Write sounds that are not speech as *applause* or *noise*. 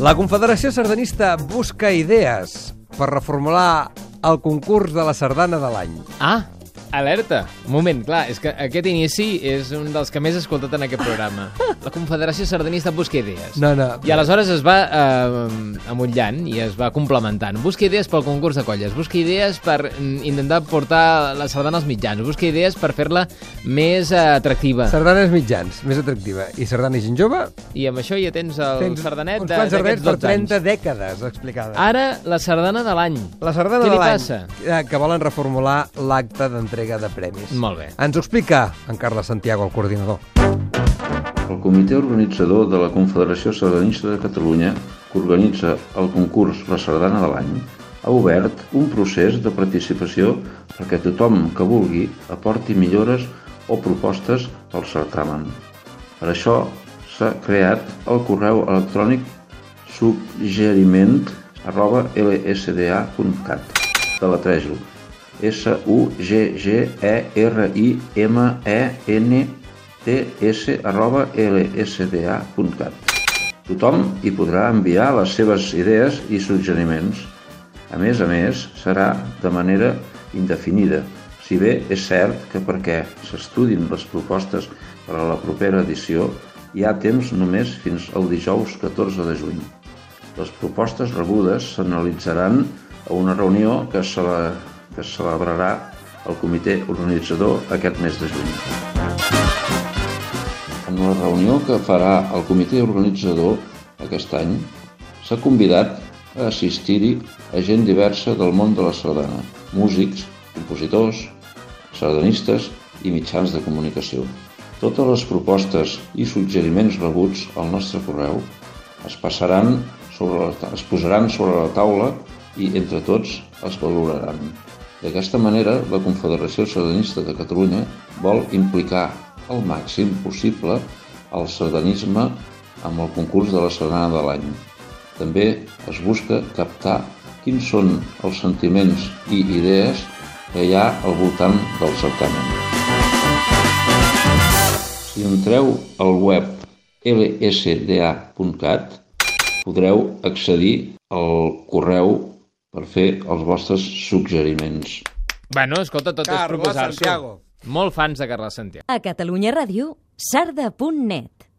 La Confederació Sardanista busca idees per reformular el concurs de la sardana de l'any. Ah, alerta. Un moment, clar, és que aquest inici és un dels que més he escoltat en aquest programa. *laughs* La Confederació Sardanista busca idees. No, no. I aleshores es va eh, amullant i es va complementant. Busca idees pel concurs de colles, busca idees per mm, intentar portar la sardana als mitjans, busca idees per fer-la més eh, atractiva. Sardanes mitjans, més atractiva. I sardana i gent jove, I amb això ja tens el tens sardanet d'aquests per 12 anys. 30 dècades explicades. Ara, la sardana de l'any. La sardana Què de li l'any, passa? eh, que volen reformular l'acte d'entrega de premis. Molt bé. Ens ho explica en Carles Santiago, el coordinador. El comitè organitzador de la Confederació Sardanista de Catalunya, que organitza el concurs La Sardana de l'any, ha obert un procés de participació perquè tothom que vulgui aporti millores o propostes al certamen. Per això s'ha creat el correu electrònic suggeriment arroba lsda.cat de la Trèjol S-U-G-G-R-I-M-E-N-T-S arroba lsda.cat. Tothom hi podrà enviar les seves idees i suggeriments. A més a més, serà de manera indefinida, si bé és cert que perquè s'estudin les propostes per a la propera edició hi ha temps només fins al dijous 14 de juny. Les propostes rebudes s'analitzaran a una reunió que es, cele- que es celebrarà al comitè organitzador aquest mes de juny. En la reunió que farà el comitè organitzador aquest any, s'ha convidat a assistir-hi a gent diversa del món de la sardana, músics, compositors, sardanistes i mitjans de comunicació. Totes les propostes i suggeriments rebuts al nostre correu es passaran sobre la, es posaran sobre la taula i entre tots es valoraran. D'aquesta manera, la Confederació Sardanista de Catalunya vol implicar al màxim possible el sardanisme amb el concurs de la sardana de l'any. També es busca captar quins són els sentiments i idees que hi ha al voltant del certamen. Si entreu al web lsda.cat podreu accedir al correu per fer els vostres suggeriments. Bueno, escolta, tot és Carles proposar-s'ho. Santiago. Molt fans de Carles Santiago. A Catalunya Ràdio, sarda.net.